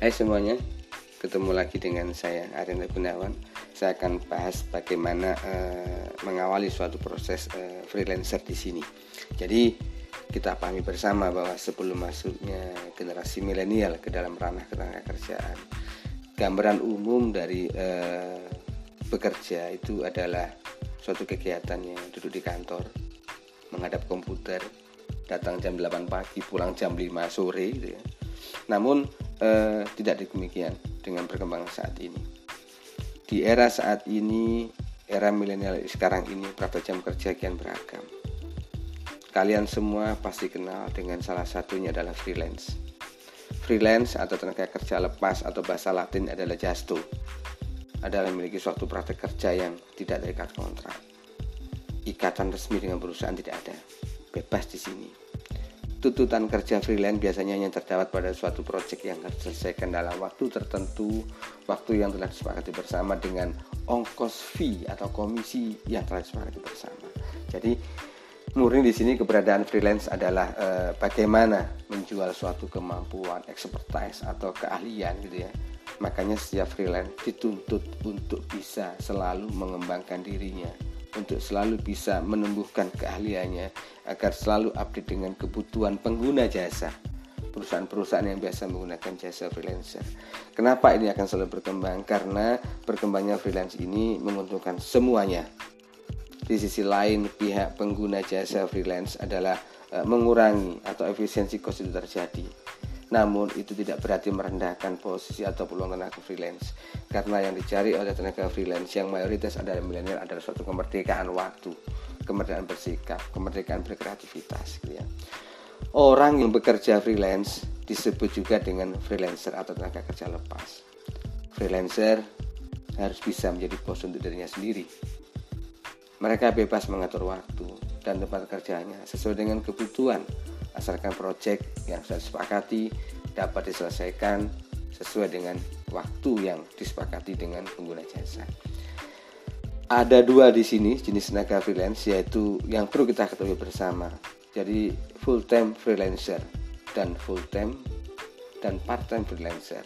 Hai semuanya, ketemu lagi dengan saya Aryan Gunawan. Saya akan bahas bagaimana uh, mengawali suatu proses uh, freelancer di sini. Jadi kita pahami bersama bahwa sebelum masuknya generasi milenial ke dalam ranah ketenaga kerjaan, gambaran umum dari uh, bekerja itu adalah suatu kegiatan yang duduk di kantor, menghadap komputer, datang jam 8 pagi, pulang jam 5 sore gitu ya. Namun eh, tidak demikian dengan perkembangan saat ini. Di era saat ini, era milenial sekarang ini, berapa jam kerja kian beragam. Kalian semua pasti kenal dengan salah satunya adalah freelance. Freelance atau tenaga kerja lepas atau bahasa latin adalah justo. Adalah memiliki suatu praktek kerja yang tidak terikat kontrak. Ikatan resmi dengan perusahaan tidak ada. Bebas di sini tuntutan kerja freelance biasanya hanya terdapat pada suatu proyek yang harus diselesaikan dalam waktu tertentu, waktu yang telah disepakati bersama dengan ongkos fee atau komisi yang telah disepakati bersama. Jadi murni di sini keberadaan freelance adalah e, bagaimana menjual suatu kemampuan, expertise atau keahlian gitu ya. Makanya setiap freelance dituntut untuk bisa selalu mengembangkan dirinya untuk selalu bisa menumbuhkan keahliannya agar selalu update dengan kebutuhan pengguna jasa perusahaan-perusahaan yang biasa menggunakan jasa freelancer. Kenapa ini akan selalu berkembang? Karena berkembangnya freelance ini menguntungkan semuanya. Di sisi lain, pihak pengguna jasa freelance adalah eh, mengurangi atau efisiensi cost itu terjadi namun itu tidak berarti merendahkan posisi atau peluang tenaga freelance karena yang dicari oleh tenaga freelance yang mayoritas adalah milenial adalah suatu kemerdekaan waktu, kemerdekaan bersikap, kemerdekaan berkreativitas gitu ya. Orang yang bekerja freelance disebut juga dengan freelancer atau tenaga kerja lepas. Freelancer harus bisa menjadi bos untuk dirinya sendiri. Mereka bebas mengatur waktu dan tempat kerjanya sesuai dengan kebutuhan asalkan proyek yang sudah disepakati dapat diselesaikan sesuai dengan waktu yang disepakati dengan pengguna jasa. Ada dua di sini jenis tenaga freelance yaitu yang perlu kita ketahui bersama. Jadi full time freelancer dan full time dan part time freelancer.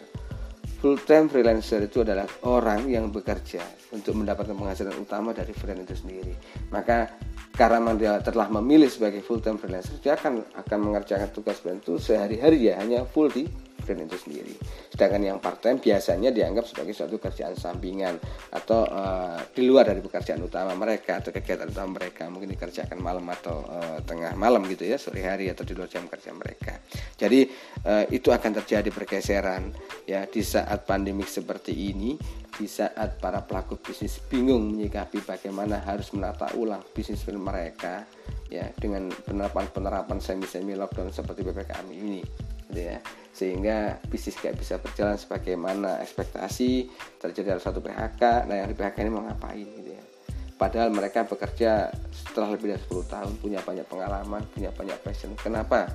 Full time freelancer itu adalah orang yang bekerja untuk mendapatkan penghasilan utama dari freelance itu sendiri. Maka karena dia telah memilih sebagai full time freelancer dia akan akan mengerjakan tugas bantu sehari-hari ya. Hanya full di freelance itu sendiri. Sedangkan yang part time biasanya dianggap sebagai suatu kerjaan sampingan atau uh, di luar dari pekerjaan utama mereka atau kegiatan utama mereka mungkin dikerjakan malam atau uh, tengah malam gitu ya sore hari atau di luar jam kerja mereka. Jadi uh, itu akan terjadi pergeseran ya di saat pandemik seperti ini di saat para pelaku bisnis bingung menyikapi bagaimana harus menata ulang bisnis mereka ya dengan penerapan-penerapan semi-semi lockdown seperti PPKM ini gitu ya. Sehingga bisnis gak bisa berjalan sebagaimana ekspektasi terjadi ada satu PHK nah yang di PHK ini mau ngapain gitu ya? Padahal mereka bekerja setelah lebih dari 10 tahun punya banyak pengalaman punya banyak passion. Kenapa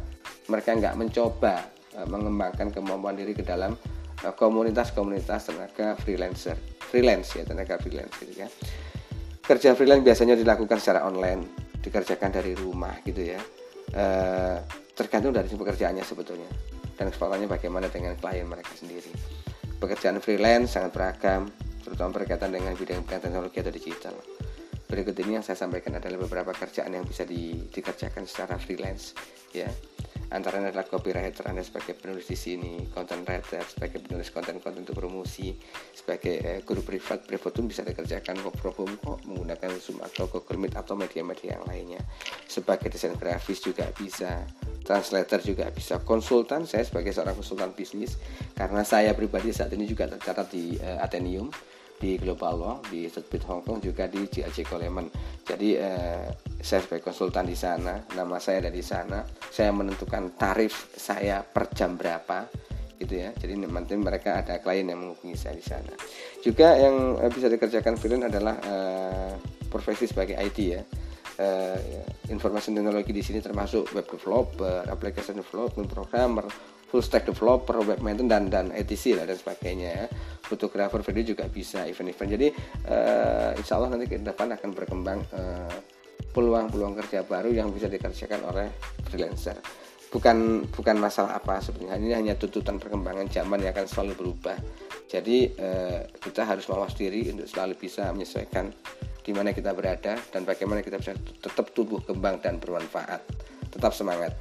mereka nggak mencoba uh, mengembangkan kemampuan diri ke dalam Eh, komunitas-komunitas tenaga freelancer? Freelance ya tenaga freelance gitu ya. Kerja freelance biasanya dilakukan secara online dikerjakan dari rumah gitu ya. E, tergantung dari pekerjaannya sebetulnya. Dan kesepakatannya bagaimana dengan klien mereka sendiri. Pekerjaan freelance sangat beragam terutama berkaitan dengan bidang-bidang teknologi atau digital. Berikut ini yang saya sampaikan adalah beberapa kerjaan yang bisa di, dikerjakan secara freelance ya. Antara adalah copywriter Anda sebagai penulis di sini, content writer sebagai penulis konten-konten untuk promosi, sebagai eh, guru privat, privat pun bisa dikerjakan from home kok menggunakan Zoom atau Google Meet atau media-media yang lainnya. Sebagai desain grafis juga bisa, translator juga bisa, konsultan saya sebagai seorang konsultan bisnis karena saya pribadi saat ini juga tercatat di uh, Atheneum di Global Law di Sudbit Hong Kong juga di GAC Coleman. Jadi eh, saya sebagai konsultan di sana, nama saya ada di sana. Saya menentukan tarif saya per jam berapa gitu ya. Jadi nanti mereka ada klien yang menghubungi saya di sana. Juga yang eh, bisa dikerjakan freelance adalah eh, profesi sebagai IT ya. Uh, informasi teknologi di sini termasuk web developer, application development, programmer, full stack developer, web maintenance dan dan etc lah dan sebagainya ya. Fotografer video juga bisa event-event. Jadi uh, insya Allah nanti ke depan akan berkembang eh, peluang-peluang kerja baru yang bisa dikerjakan oleh freelancer. bukan bukan masalah apa sebenarnya ini hanya tuntutan perkembangan zaman yang akan selalu berubah jadi eh, kita harus mawas diri untuk selalu bisa menyesuaikan di mana kita berada dan bagaimana kita bisa tetap tumbuh kembang dan bermanfaat. Tetap semangat